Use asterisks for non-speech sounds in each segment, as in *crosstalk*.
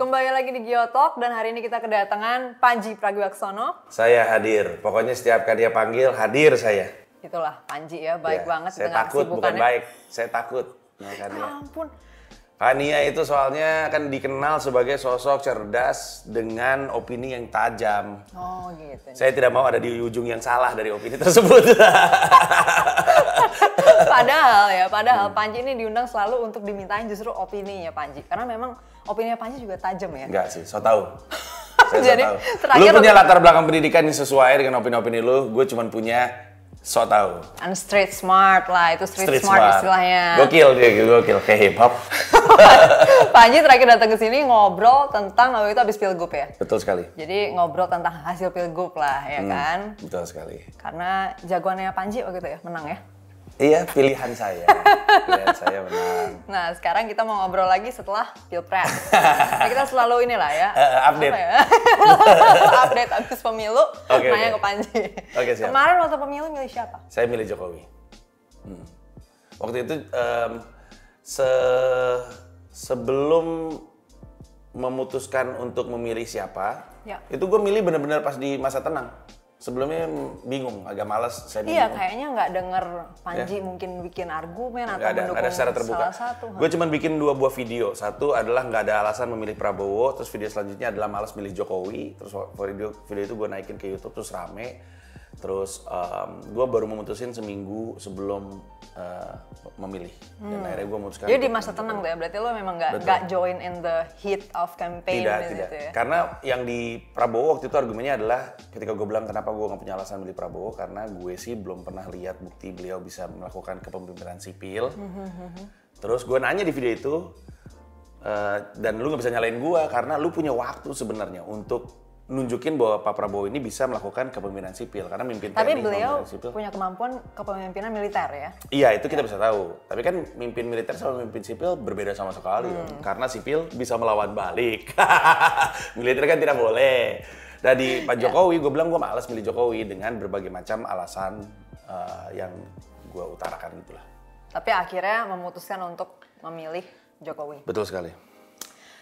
Kembali lagi di Geotalk dan hari ini kita kedatangan Panji Pragiwaksono. Saya hadir. Pokoknya setiap kali dia panggil, hadir saya. Itulah Panji ya, baik Ya, banget Saya takut, bukan baik. Saya takut. Ya Makanya. ampun. Kania itu soalnya kan dikenal sebagai sosok cerdas dengan opini yang tajam. Oh gitu. Saya tidak mau ada di ujung yang salah dari opini tersebut. *laughs* *laughs* padahal ya, Hmm. padahal Panji ini diundang selalu untuk dimintain justru opininya Panji. Karena memang opininya Panji juga tajam ya. Enggak sih, so tau. *laughs* Saya so Jadi, tau. terakhir Lu punya latar belakang pendidikan yang sesuai dengan opini-opini lu, gue cuma punya so tau. And street smart lah, itu street, smart, istilahnya. Gokil dia, gokil. Kayak hip hop. *laughs* Panji terakhir datang ke sini ngobrol tentang waktu itu habis pilgub ya. Betul sekali. Jadi ngobrol tentang hasil pilgub lah ya Hmm. kan. Betul sekali. Karena jagoannya Panji waktu itu ya menang ya. Iya, pilihan saya. pilihan saya menang. *laughs* Nah sekarang kita mau ngobrol lagi setelah pilpres. Nah, kita selalu inilah ya. *laughs* Eh, update. Ya? *laughs* update habis pemilu. Oke, nanya oke. ke Panji. Oke, siap. Kemarin waktu pemilu milih siapa? Saya milih Jokowi. Hmm. Waktu itu em, se sebelum memutuskan untuk memilih siapa, Ya. itu gue milih benar-benar pas di masa tenang. Sebelumnya bingung, agak males saya Iya bingung. kayaknya nggak denger Panji mungkin bikin argumen atau Nggak ada, mendukung ada secara terbuka. salah satu. Gue cuma bikin dua buah video. Satu adalah nggak ada alasan memilih Prabowo. Terus video selanjutnya adalah malas milih Jokowi. Terus video video itu gue naikin ke YouTube terus rame. Terus gue baru memutusin seminggu sebelum eh, memilih. Dan akhirnya gue memutuskan. Hmm. Jadi di masa tenang tuh ya, berarti lo memang nggak Betul. nggak join in the heat of campaign tidak, di tidak. ya. Karena yang di Prabowo waktu itu argumennya adalah ketika gue bilang kenapa gue nggak punya alasan milih Prabowo karena gue sih belum pernah lihat bukti beliau bisa melakukan kepemimpinan sipil. Terus gue nanya di video itu eh, dan lu nggak bisa nyalain gue karena lu punya waktu sebenarnya untuk nunjukin bahwa Pak Prabowo ini bisa melakukan kepemimpinan sipil karena mimpin Tapi TNI, beliau sipil. punya kemampuan kepemimpinan militer ya. Iya itu kita bisa tahu. Tapi kan mimpin militer sama mimpin sipil berbeda sama sekali. Hmm. Karena sipil bisa melawan balik. *laughs* militer kan tidak boleh. Dan di Pak Ya. Jokowi, gue bilang gue malas milih Jokowi dengan berbagai macam alasan eh, yang gue utarakan gitulah. Tapi akhirnya memutuskan untuk memilih Jokowi. Betul sekali.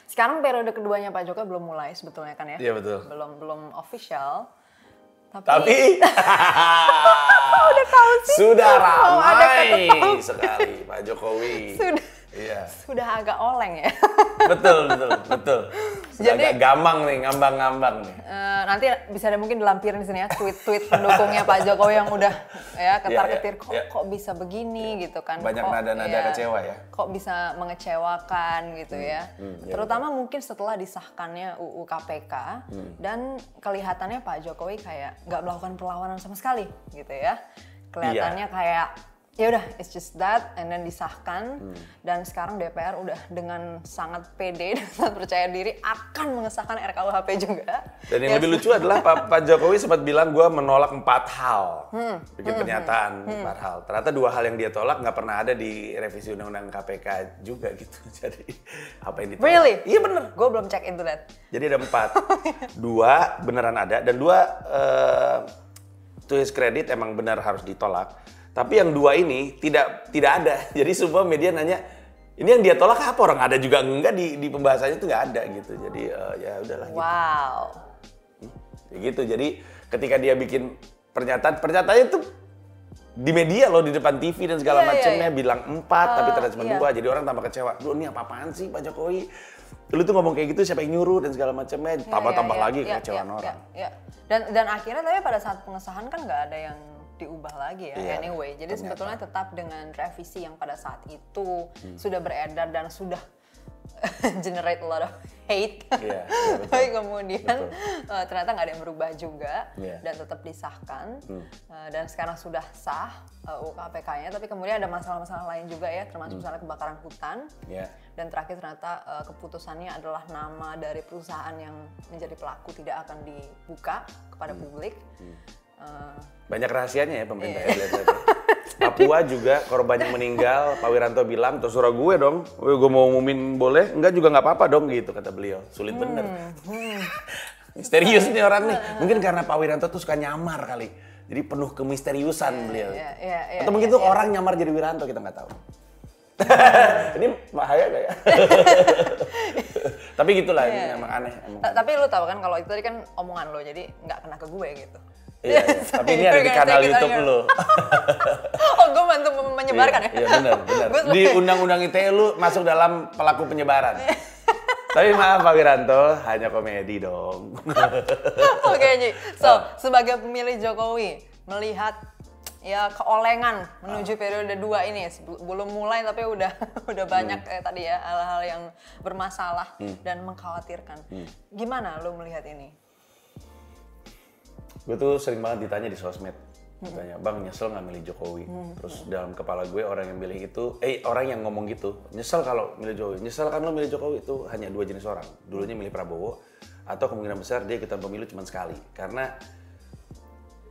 Sekarang periode keduanya Pak Jokowi belum mulai sebetulnya kan ya? Iya, betul. Belum belum official. Tapi, Tapi *laughs* udah tahu sih. sudah ada ramai sekali Pak Jokowi. Sudah Iya. sudah agak oleng ya. Betul, betul, betul. Sudah Jadi- agak gamang nih, ngambang-ngambang nih. Eh, nanti bisa ada mungkin dilampirin di sini ya tweet-tweet pendukungnya Pak Jokowi yang udah ya ketar-ketir Iya, kok iya. kok bisa begini gitu kan. Banyak Kok, nada-nada iya, kecewa ya. Kok bisa mengecewakan gitu ya. iya, Terutama mungkin setelah disahkannya UU KPK Hmm. dan kelihatannya Pak Jokowi kayak nggak melakukan perlawanan sama sekali gitu ya. Kelihatannya Iya. kayak ya udah it's just that and then disahkan Hmm. dan sekarang DPR udah dengan sangat pede *laughs* dan sangat percaya diri akan mengesahkan RKUHP juga. Dan yang Ya, lebih lucu adalah Pak, Pak Jokowi sempat bilang gue menolak empat hal, Hmm. bikin pernyataan empat hal. Ternyata dua hal yang dia tolak nggak pernah ada di revisi undang-undang KPK juga gitu. *laughs* Jadi apa yang ditolak? Really? Iya bener. Gue belum cek into that. Jadi ada empat, *laughs* dua beneran ada dan dua eh, to his credit emang benar harus ditolak. Tapi yang dua ini tidak tidak ada. *laughs* Jadi semua media nanya ini yang dia tolak apa orang ada juga enggak di di pembahasannya itu nggak ada gitu. Jadi eh, ya udahlah. gitu. Wow. Ya gitu. Jadi ketika dia bikin pernyataan, pernyataannya itu di media loh di depan TV dan segala Iya, iya, macamnya iya. bilang empat tapi Eh, ternyata cuma iya. dua. Jadi orang tambah kecewa. Duh ini apa-apaan sih Pak Jokowi? Lu tuh ngomong kayak gitu siapa yang nyuruh dan segala macamnya. Tambah-tambah Ya, ya, lagi kekecewaan orang. Dan dan akhirnya tapi pada saat pengesahan kan nggak ada yang diubah lagi ya Iya, anyway. Jadi ternyata. sebetulnya tetap dengan revisi yang pada saat itu Hmm. sudah beredar dan sudah *laughs* generate a lot of hate. Iya, iya, betul. *laughs* Tapi kemudian eh, ternyata nggak ada yang berubah juga Iya. dan tetap disahkan Hmm. Eh, dan sekarang sudah sah uh, UKPK-nya. Tapi kemudian ada masalah-masalah lain juga ya, Hmm. termasuk misalnya kebakaran hutan. Ya. Dan terakhir ternyata uh, keputusannya adalah nama dari perusahaan yang menjadi pelaku tidak akan dibuka kepada Hmm. publik. Uh, Banyak rahasianya ya pemerintah Iya. ya. Papua juga korban yang meninggal, Pak Wiranto bilang, terserah gue dong, gue mau umumin boleh, enggak juga nggak apa-apa dong gitu kata beliau. Sulit bener. *laughs* Misterius nih orang nih. Mungkin karena Pak Wiranto tuh suka nyamar kali. Jadi penuh kemisteriusan beliau. iya, iya, iya, Atau mungkin iya, tuh iya. orang nyamar jadi Wiranto kita nggak tahu. *laughs* Ini bahaya gak ya? *laughs* Tapi gitulah Iya. emang aneh. Emang. Ta- Tapi lu tahu kan kalau itu tadi kan omongan lo, jadi nggak kena ke gue gitu. Iya, *laughs* tapi ini ada di kanal YouTube lu. *laughs* oh, gue bantu menyebarkan ya? Iya benar, benar. Gue Di undang-undang ITE lu masuk dalam pelaku penyebaran. *laughs* Tapi maaf Pak Wiranto, hanya komedi dong. Oke, Ji. So, Ah. sebagai pemilih Jokowi, melihat ya keolengan menuju periode dua ini Sebel- belum mulai tapi udah udah banyak Hmm. eh, tadi ya hal-hal yang bermasalah dan mengkhawatirkan. Hmm. Gimana lo melihat ini? Gue tuh sering banget ditanya di sosmed. Ditanya, bang nyesel nggak milih Jokowi? Terus dalam kepala gue orang yang milih itu, eh orang yang ngomong gitu, nyesel kalau milih Jokowi. Nyesel kan lo milih Jokowi itu hanya dua jenis orang. Dulunya milih Prabowo, atau kemungkinan besar dia ikutan pemilu cuma sekali. Karena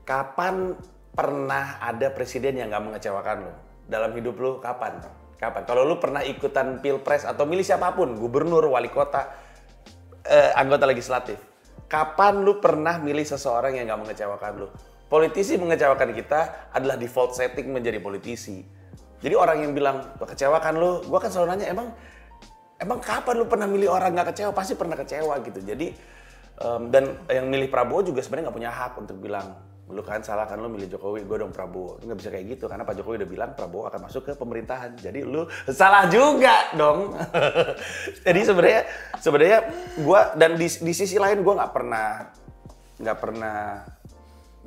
kapan pernah ada presiden yang nggak mengecewakan lo? Dalam hidup lo kapan? Kapan? Kalau lo pernah ikutan pilpres atau milih siapa pun, gubernur, wali kota, eh, anggota legislatif, kapan lu pernah milih seseorang yang nggak mengecewakan lu? Politisi mengecewakan kita adalah default setting menjadi politisi. Jadi orang yang bilang kecewakan lu, gua kan selalu nanya emang emang kapan lu pernah milih orang nggak kecewa? Pasti pernah kecewa gitu. Jadi em, dan yang milih Prabowo juga sebenarnya nggak punya hak untuk bilang lu kan salah kan lu milih Jokowi, gue dong Prabowo. Nggak bisa kayak gitu karena Pak Jokowi udah bilang Prabowo akan masuk ke pemerintahan. Jadi lu salah juga dong. *laughs* Jadi sebenarnya sebenarnya gua dan di, di sisi lain gua nggak pernah nggak pernah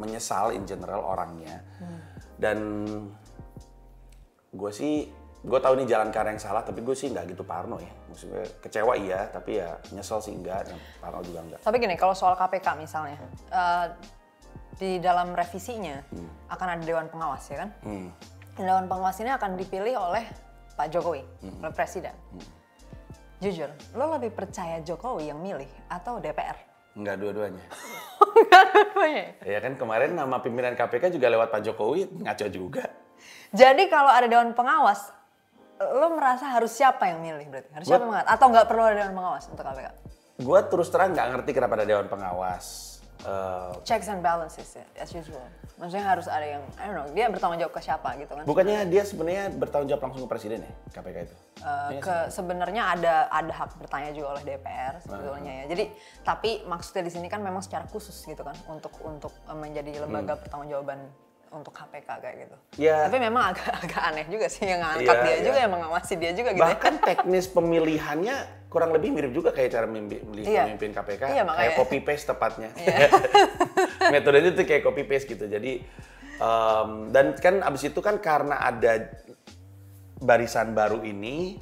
menyesal in general orangnya. Dan gue sih gue tahu ini jalan ke arah yang salah tapi gue sih nggak gitu parno ya maksudnya kecewa iya tapi ya nyesel sih enggak parno juga enggak Tapi gini, kalau soal KPK misalnya, eh, di dalam revisinya Hmm. akan ada Dewan Pengawas ya kan? Dewan Pengawas ini akan dipilih oleh Pak Jokowi, Hmm. oleh Presiden. Jujur, lo lebih percaya Jokowi yang milih atau DPR? enggak dua-duanya *laughs* Enggak dua-duanya. ya kan kemarin nama pimpinan KPK juga lewat Pak Jokowi ngaco juga Jadi kalau ada Dewan Pengawas, lo merasa harus siapa yang milih berarti? Harus siapa yang mengat? Atau nggak perlu ada Dewan Pengawas untuk KPK? gue terus terang nggak ngerti kenapa ada Dewan Pengawas Eh, Checks and balances ya, as usual. Maksudnya harus ada yang, I don't know, dia bertanggung jawab ke siapa gitu kan? bukannya dia sebenarnya bertanggung jawab langsung ke presiden ya KPK itu Eh, ke sebenarnya ada ada hak bertanya juga oleh DPR sebetulnya ya. Jadi tapi maksudnya di sini kan memang secara khusus gitu kan untuk untuk menjadi lembaga pertanggungjawaban untuk KPK kayak gitu. Ya. Tapi memang agak *laughs* agak aneh juga sih yang ngangkat Iya, dia iya. juga yang mengawasi dia juga gitu. ya. bahkan teknis pemilihannya kurang lebih mirip juga kayak cara memilih milih Iya. pemimpin KPK Iya, makanya. kayak copy paste tepatnya *laughs* metodenya tuh kayak copy paste gitu jadi em, dan kan abis itu kan karena ada barisan baru ini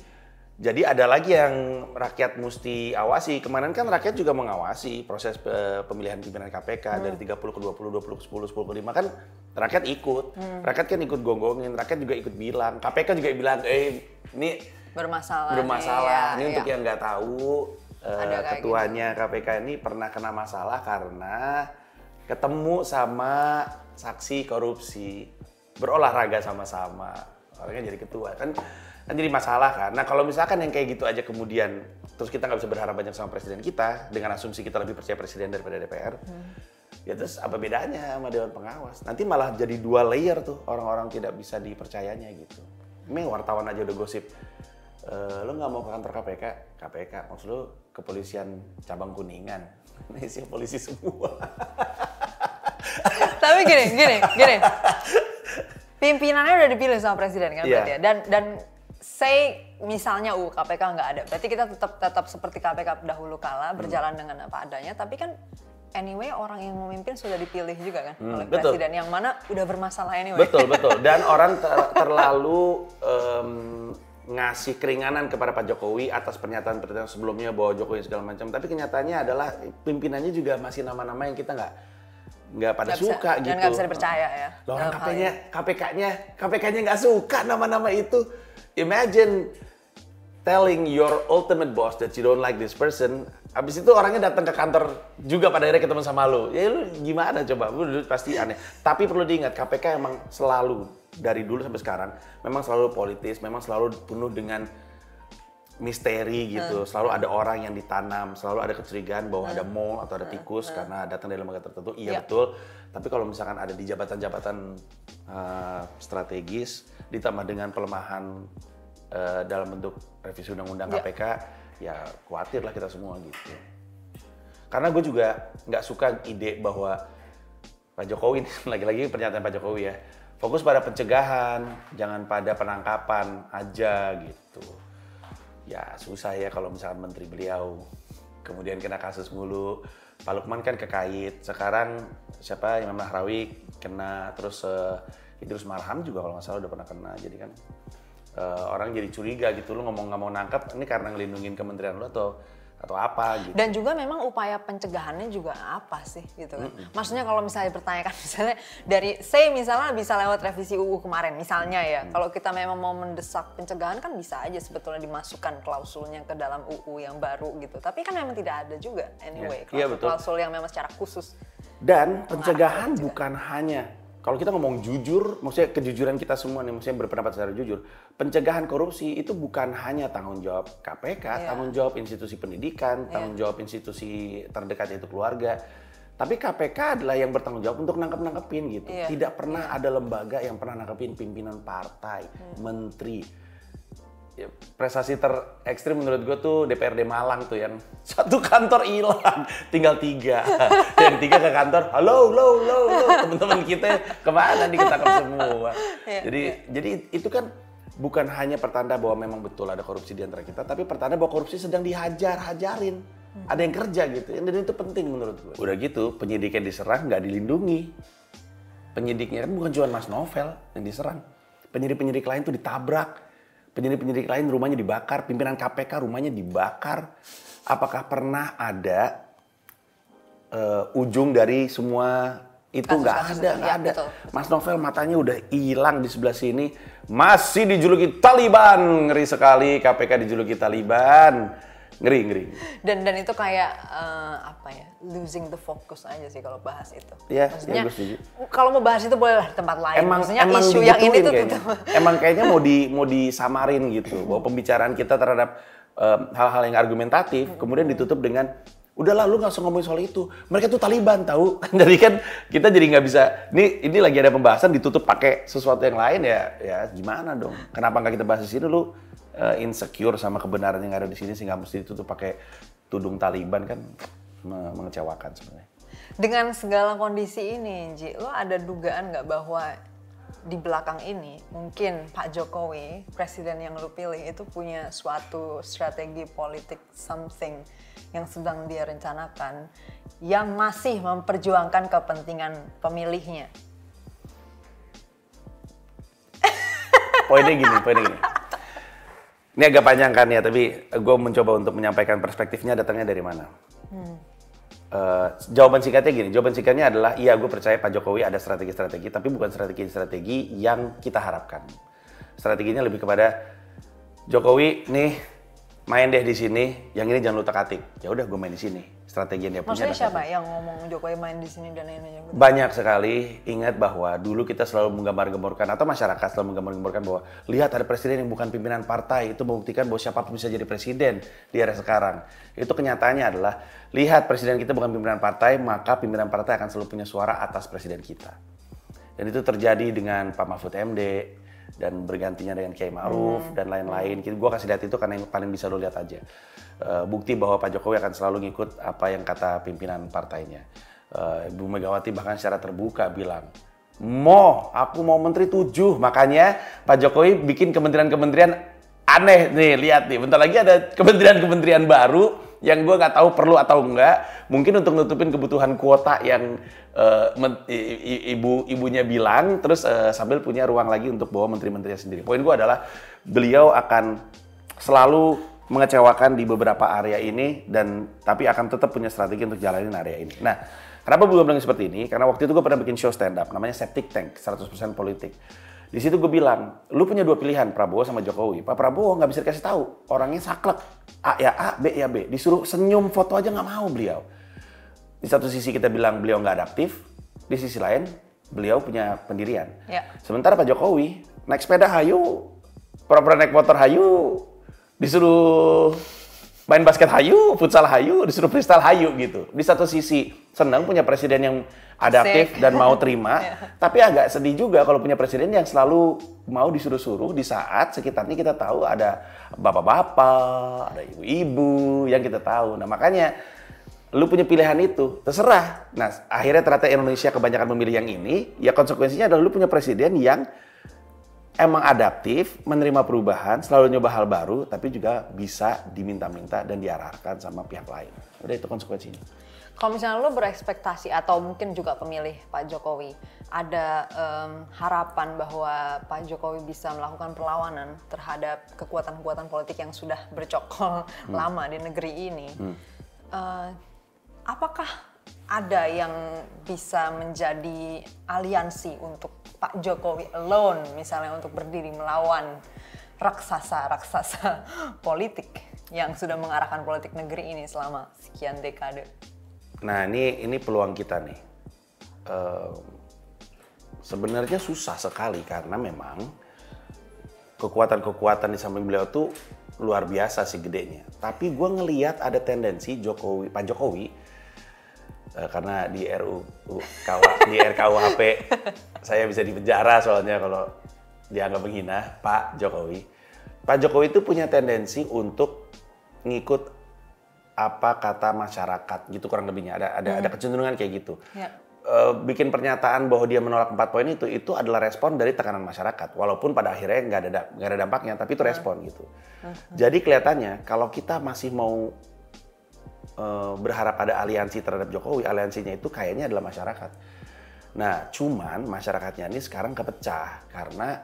jadi ada lagi yang rakyat mesti awasi. Kemarin kan rakyat juga mengawasi proses pe- pemilihan pimpinan KPK dari 30 ke 20, 20 ke 10, 10 ke 5 kan rakyat ikut. Rakyat kan ikut gonggongin, rakyat juga ikut bilang. KPK juga bilang, eh ini bermasalah. bermasalah. nih, ini ya, untuk yang nggak tahu, eh, Ada kayak gitu. ketuanya KPK ini pernah kena masalah karena ketemu sama saksi korupsi, berolahraga sama-sama, orangnya jadi ketua kan kan jadi masalah kan. Nah kalau misalkan yang kayak gitu aja kemudian terus kita nggak bisa berharap banyak sama presiden kita dengan asumsi kita lebih percaya presiden daripada DPR, ya terus apa bedanya sama dewan pengawas? Nanti malah jadi dua layer tuh orang-orang tidak bisa dipercayanya gitu. Ini wartawan aja udah gosip Eh, lo nggak mau ke kantor KPK? KPK, maksud lo kepolisian cabang Kuningan? *laughs* Ini sih polisi semua. *laughs* Tapi gini, gini, gini. Pimpinannya udah dipilih sama presiden kan Iya. berarti ya. Dan dan say misalnya uh KPK nggak ada, berarti kita tetap tetap seperti KPK dahulu kala Hmm. berjalan dengan apa adanya. Tapi kan anyway orang yang memimpin sudah dipilih juga kan oleh Hmm, betul. presiden yang mana udah bermasalah anyway. betul betul. Dan *laughs* orang ter- terlalu em, ngasih keringanan kepada Pak Jokowi atas pernyataan-pernyataan sebelumnya bahwa Jokowi segala macam. Tapi kenyataannya adalah pimpinannya juga masih nama-nama yang kita nggak nggak pada bisa- suka dan gitu. nggak bisa dipercaya ya, Loh, orang KPK-nya, KPK-nya, KPK-nya nggak suka nama-nama itu. Imagine telling your ultimate boss that you don't like this person, habis itu orangnya datang ke kantor juga pada akhirnya ketemu sama lu. Ya lu gimana coba? Lu pasti aneh. Tapi perlu diingat KPK emang selalu dari dulu sampai sekarang memang selalu politis, memang selalu penuh dengan misteri gitu. Selalu ada orang yang ditanam, selalu ada kecurigaan bahwa ada mole atau ada tikus karena datang dari lembaga tertentu. Iya Iya. betul. Tapi kalau misalkan ada di jabatan-jabatan uh, strategis ditambah dengan pelemahan uh, dalam bentuk revisi undang-undang Iya. KPK, ya khawatir lah kita semua gitu. Karena gue juga nggak suka ide bahwa Pak Jokowi *laughs* lagi-lagi pernyataan Pak Jokowi ya fokus pada pencegahan, jangan pada penangkapan aja gitu. Ya susah ya kalau misalkan menteri beliau kemudian kena kasus mulu. Pak Lukman kan kekait. Sekarang siapa Imam Nahrawi kena terus uh, Idrus Marham juga kalau nggak salah udah pernah kena. Jadi kan uh, orang jadi curiga gitu lu ngomong nggak mau nangkap ini karena ngelindungin kementerian lu atau atau apa gitu. Dan juga memang upaya pencegahannya juga apa sih gitu kan. Mm -hmm. Maksudnya kalau misalnya dipertanyakan *laughs* misalnya dari say misalnya bisa lewat revisi UU kemarin misalnya ya. Mm. Kalau kita memang mau mendesak pencegahan kan bisa aja sebetulnya dimasukkan klausulnya ke dalam UU yang baru gitu. Tapi kan memang tidak ada juga anyway yeah. klausul, yeah, klausul yang memang secara khusus. Dan pencegahan bukan hanya kalau kita ngomong jujur, maksudnya kejujuran kita semua nih, maksudnya berpendapat secara jujur, pencegahan korupsi itu bukan hanya tanggung jawab KPK, yeah. tanggung jawab institusi pendidikan, yeah. tanggung jawab institusi terdekat yaitu keluarga. Tapi KPK adalah yang bertanggung jawab untuk nangkep-nangkepin gitu. Yeah. Tidak pernah yeah. ada lembaga yang pernah nangkepin pimpinan partai, hmm. menteri, prestasi terekstrim menurut gue tuh DPRD Malang tuh yang *laughs* satu kantor hilang, tinggal tiga. *laughs* yang tiga ke kantor, halo, halo, halo, halo. teman-teman kita ke mana nih ketangkep semua. *laughs* Ya, jadi, ya. jadi itu kan bukan hanya pertanda bahwa memang betul ada korupsi di antara kita, tapi pertanda bahwa korupsi sedang dihajar, hajarin. Hmm. Ada yang kerja gitu, dan itu penting menurut gue. Udah gitu, penyidik yang diserang nggak dilindungi. Penyidiknya kan bukan cuma Mas Novel yang diserang. Penyidik-penyidik lain tuh ditabrak penyidik-penyidik lain rumahnya dibakar, pimpinan KPK rumahnya dibakar. Apakah pernah ada uh, ujung dari semua itu nggak ada, nggak ya, ada. Betul. Mas Novel matanya udah hilang di sebelah sini, masih dijuluki Taliban, ngeri sekali KPK dijuluki Taliban ngeri ngeri dan dan itu kayak uh, apa ya losing the focus aja sih kalau bahas itu ya, maksudnya ya kalau mau bahas itu boleh lah di tempat lain emang maksudnya emang isu yang ini tuh kayaknya. *laughs* emang kayaknya mau di mau disamarin gitu bahwa pembicaraan kita terhadap hal-hal um, yang argumentatif hmm. kemudian ditutup dengan udah lalu nggak usah ngomongin soal itu. Mereka tuh Taliban tahu? *laughs* Jadi kan kita jadi nggak bisa. Ini ini lagi ada pembahasan ditutup pakai sesuatu yang lain ya. Ya gimana dong? Kenapa nggak kita bahas di sini? Lu uh, insecure sama kebenaran yang ada di sini sehingga mesti ditutup pakai tudung Taliban kan mengecewakan sebenarnya. Dengan segala kondisi ini, Ji, lo ada dugaan nggak bahwa di belakang ini mungkin Pak Jokowi, presiden yang lo pilih itu punya suatu strategi politik something yang sedang dia rencanakan yang masih memperjuangkan kepentingan pemilihnya. Poinnya gini, poinnya gini. Ini agak panjang kan ya, tapi gue mencoba untuk menyampaikan perspektifnya datangnya dari mana. Hmm. Uh, jawaban singkatnya gini, jawaban singkatnya adalah iya gue percaya Pak Jokowi ada strategi-strategi, tapi bukan strategi-strategi yang kita harapkan. Strateginya lebih kepada Jokowi nih main deh di sini, yang ini jangan lu tekatik. Ya udah gue main di sini strategi yang dia punya. Maksudnya siapa yang ngomong Jokowi main di sini dan lain-lain? Banyak sekali. Ingat bahwa dulu kita selalu menggambar-gemborkan atau masyarakat selalu menggambar-gemborkan bahwa lihat ada presiden yang bukan pimpinan partai itu membuktikan bahwa siapa pun bisa jadi presiden di era sekarang. Itu kenyataannya adalah lihat presiden kita bukan pimpinan partai maka pimpinan partai akan selalu punya suara atas presiden kita. Dan itu terjadi dengan Pak Mahfud MD, dan bergantinya dengan Kiai Ma'ruf hmm. dan lain-lain. Gue kasih lihat itu karena yang paling bisa lo lihat aja. Uh, bukti bahwa Pak Jokowi akan selalu ngikut apa yang kata pimpinan partainya. Uh, Ibu Megawati bahkan secara terbuka bilang, Mo, aku mau menteri tujuh. Makanya Pak Jokowi bikin kementerian-kementerian aneh nih, lihat nih. Bentar lagi ada kementerian-kementerian baru yang gue nggak tahu perlu atau enggak. Mungkin untuk nutupin kebutuhan kuota yang uh, ibu ibunya bilang, terus uh, sambil punya ruang lagi untuk bawa menteri-menterinya sendiri. Poin gue adalah beliau akan selalu mengecewakan di beberapa area ini dan tapi akan tetap punya strategi untuk jalanin area ini. Nah, kenapa gue bilang seperti ini? Karena waktu itu gue pernah bikin show stand up namanya Septic Tank 100% politik. Di situ gue bilang, lu punya dua pilihan Prabowo sama Jokowi. Pak Prabowo nggak bisa dikasih tahu, orangnya saklek. A ya A, B ya B. Disuruh senyum foto aja nggak mau beliau. Di satu sisi kita bilang beliau nggak adaptif, di sisi lain beliau punya pendirian. Ya. Sementara Pak Jokowi naik sepeda hayu, pura-pura naik motor hayu, disuruh main basket hayu, futsal hayu, disuruh freestyle hayu gitu. Di satu sisi senang punya presiden yang adaptif dan mau *laughs* terima, Iya. tapi agak sedih juga kalau punya presiden yang selalu mau disuruh-suruh di saat sekitarnya kita tahu ada bapak-bapak, ada ibu-ibu yang kita tahu. Nah makanya lu punya pilihan itu, terserah. Nah akhirnya ternyata Indonesia kebanyakan memilih yang ini, ya konsekuensinya adalah lu punya presiden yang emang adaptif, menerima perubahan, selalu nyoba hal baru, tapi juga bisa diminta-minta dan diarahkan sama pihak lain. Udah itu konsekuensinya. Kalau misalnya lo berekspektasi atau mungkin juga pemilih Pak Jokowi, ada em, harapan bahwa Pak Jokowi bisa melakukan perlawanan terhadap kekuatan-kekuatan politik yang sudah bercokol lama di negeri ini. Eh, apakah ada yang bisa menjadi aliansi untuk Pak Jokowi alone, misalnya untuk berdiri melawan raksasa-raksasa *laughs* politik yang sudah mengarahkan politik negeri ini selama sekian dekade? Nah ini ini peluang kita nih. Eh, Sebenarnya susah sekali karena memang kekuatan-kekuatan di samping beliau tuh luar biasa sih gedenya. Tapi gue ngeliat ada tendensi Jokowi, Pak Jokowi, karena di RU KW, di RKUHP *laughs* saya bisa dipenjara soalnya kalau dianggap menghina Pak Jokowi. Pak Jokowi itu punya tendensi untuk ngikut apa kata masyarakat gitu kurang lebihnya ada ada ada kecenderungan kayak gitu. Ya. Eh, bikin pernyataan bahwa dia menolak empat poin itu itu adalah respon dari tekanan masyarakat walaupun pada akhirnya nggak ada da- nggak ada dampaknya tapi itu respon gitu. Jadi kelihatannya kalau kita masih mau eh, berharap ada aliansi terhadap Jokowi, aliansinya itu kayaknya adalah masyarakat. Nah, cuman masyarakatnya ini sekarang kepecah karena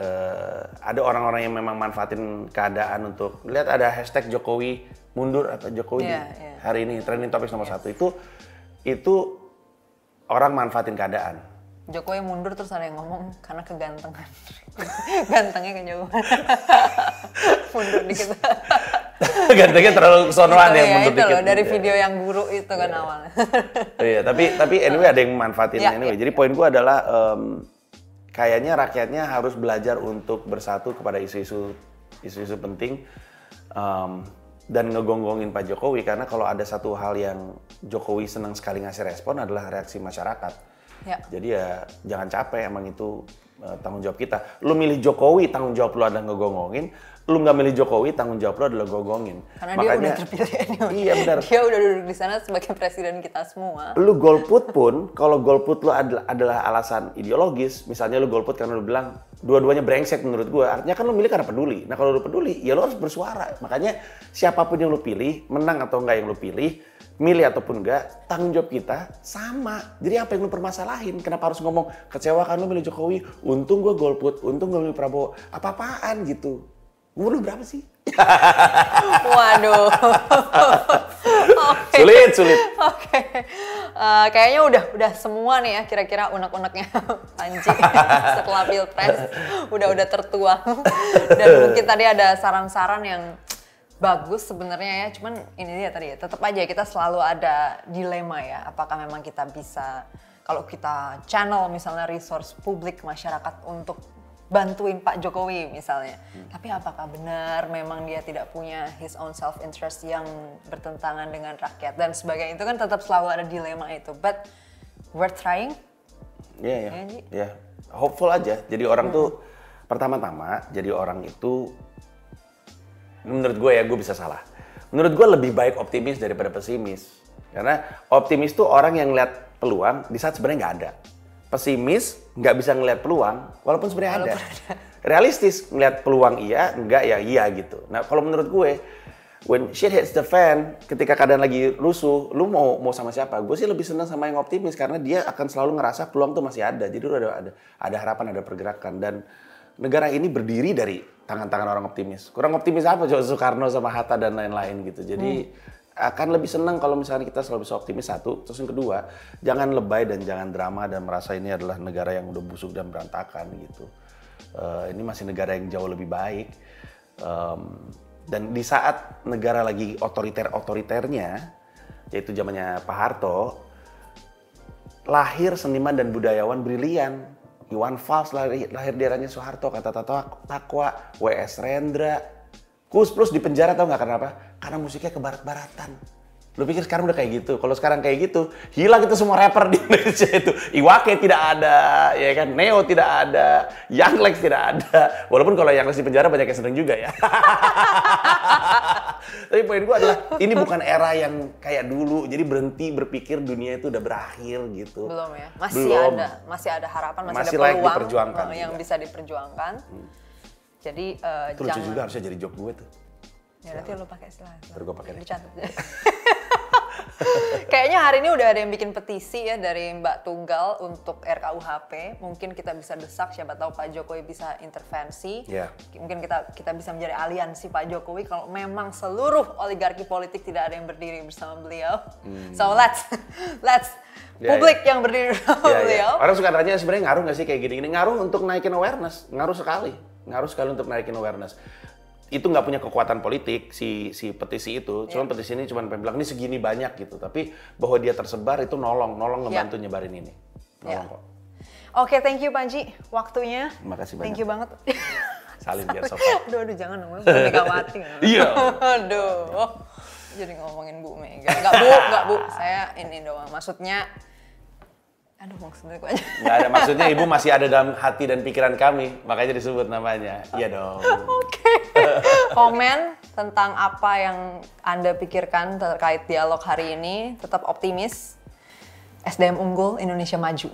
eh, ada orang-orang yang memang manfaatin keadaan untuk lihat ada hashtag Jokowi mundur atau Jokowi Iya, iya. hari ini trending topik nomor satu itu itu orang manfaatin keadaan. Jokowi mundur terus ada yang ngomong karena kegantengan. *laughs* Gantengnya kejauhan. *laughs* mundur dikit. *laughs* *laughs* Gantengnya terlalu kesonoan Itu yang ya, mundur itu dikit. loh, dari Iya. video yang guru itu kan awalnya. *laughs* Iya, tapi tapi anyway ada yang manfaatin Iya, anyway. iya, Jadi poin gua adalah em, kayaknya rakyatnya harus belajar untuk bersatu kepada isu-isu isu-isu penting em, dan ngegonggongin Pak Jokowi karena kalau ada satu hal yang Jokowi senang sekali ngasih respon adalah reaksi masyarakat. ya. Jadi ya jangan capek emang itu eh, tanggung jawab kita. Lu milih Jokowi tanggung jawab lu adalah ngegonggongin. Lu nggak milih Jokowi tanggung jawab lu adalah gonggongin. Karena dia udah terpilih. Iya benar. *laughs* Dia udah duduk di sana sebagai presiden kita semua. lu golput pun kalau golput lu adalah, adalah alasan ideologis misalnya lu golput karena lu bilang dua-duanya brengsek menurut gua. Artinya kan lu milih karena peduli. Nah kalau lu peduli ya lu harus bersuara. Makanya siapa pun yang lu pilih menang atau enggak yang lu pilih milih ataupun enggak tanggung jawab kita sama. Jadi apa yang lu permasalahin? Kenapa harus ngomong kecewa kan lu milih Jokowi? Untung gua golput untung gua milih Prabowo. Apa-apaan gitu? Umur lu berapa sih? *laughs* Waduh. Oke. *laughs* sulit sulit. *laughs* Oke, Eh, kayaknya udah udah semua nih ya kira-kira unek-uneknya. *laughs* Panji *laughs* setelah pilpres udah udah tertuang *laughs* dan mungkin tadi ada saran-saran yang bagus sebenarnya ya, cuman ini dia tadi ya tetap aja kita selalu ada dilema ya, apakah memang kita bisa kalau kita channel misalnya resource publik masyarakat untuk bantuin Pak Jokowi misalnya. Tapi apakah benar memang dia tidak punya his own self interest yang bertentangan dengan rakyat dan sebagainya itu kan tetap selalu ada dilema itu. But we're trying. Iya ya. Iya, Ji. Ya, hopeful aja. Jadi orang tuh pertama-tama jadi orang itu menurut gue ya gue bisa salah. Menurut gue lebih baik optimis daripada pesimis. Karena optimis tuh orang yang lihat peluang di saat sebenarnya nggak ada. Pesimis nggak bisa ngelihat peluang walaupun sebenarnya ada. Realistis ngelihat peluang iya, nggak ya iya gitu. Nah kalau menurut gue when shit hits the fan, ketika keadaan lagi rusuh, lu mau mau sama siapa? Gue sih lebih senang sama yang optimis karena dia akan selalu ngerasa peluang tuh masih ada. Jadi lu ada ada ada harapan, ada pergerakan dan negara ini berdiri dari tangan-tangan orang optimis. Kurang optimis apa Soekarno sama Hatta dan lain-lain gitu. Jadi akan lebih senang kalau misalnya kita selalu bisa optimis satu, terus yang kedua jangan lebay dan jangan drama dan merasa ini adalah negara yang udah busuk dan berantakan gitu. Eh, ini masih negara yang jauh lebih baik. Em, dan di saat negara lagi otoriter-otoriternya, yaitu zamannya Pak Harto, lahir seniman dan budayawan brilian. Iwan Fals lahir, lahir di Soeharto, kata Tato Takwa, W.S. Rendra, Kus Plus di penjara tau nggak kenapa? Karena musiknya ke barat-baratan. Lu pikir sekarang udah kayak gitu? Kalau sekarang kayak gitu, hilang itu semua rapper di *laughs* Indonesia itu. Iwake tidak ada, ya kan? Neo tidak ada, Young Lex tidak ada. Walaupun kalau Young Lex di penjara banyak yang seneng juga ya. *laughs* Tapi poin gue adalah ini bukan era yang kayak dulu. Jadi berhenti berpikir dunia itu udah berakhir gitu. Belum ya, masih Belum. ada, masih ada harapan, masih, Masih ada peluang yang juga. bisa diperjuangkan. Jadi eh, Itu lucu jangan. juga harusnya jadi job gue tuh. Ya nanti lu pakai istilah. Ntar gua pakai. Dicatat. *laughs* Kayaknya hari ini udah ada yang bikin petisi ya dari Mbak Tunggal untuk RKUHP. Mungkin kita bisa desak, siapa tahu Pak Jokowi bisa intervensi. Iya. Mungkin kita kita bisa menjadi aliansi Pak Jokowi kalau memang seluruh oligarki politik tidak ada yang berdiri bersama beliau. So let's *laughs* let's Hmm. Ya, publik yang berdiri bersama Iya, iya. beliau. Orang suka tanya sebenarnya ngaruh nggak sih kayak gini-gini? Ngaruh untuk naikin awareness, ngaruh sekali, ngaruh sekali untuk naikin awareness. Itu nggak punya kekuatan politik si si petisi itu, Iya. cuman petisi ini cuma pengen bilang ini segini banyak gitu. Tapi bahwa dia tersebar itu nolong, nolong ngebantu nyebarin ini, Iya. nolong kok. Oke, thank you Panji. Waktunya. Makasih Thank banyak. you banget. *laughs* Salim biar sopan. aduh, aduh, jangan dong. Megawati. *laughs* Iya. *laughs* aduh. Jadi ngomongin Bu Mega. Enggak Bu, enggak Bu. Saya ini doang. Maksudnya, aduh maksudnya kok. Nggak ada maksudnya ibu masih ada dalam hati dan pikiran kami, makanya disebut namanya. Iya dong. *laughs* Oke. Komen tentang apa yang Anda pikirkan terkait dialog hari ini. Tetap optimis. SDM unggul, Indonesia maju.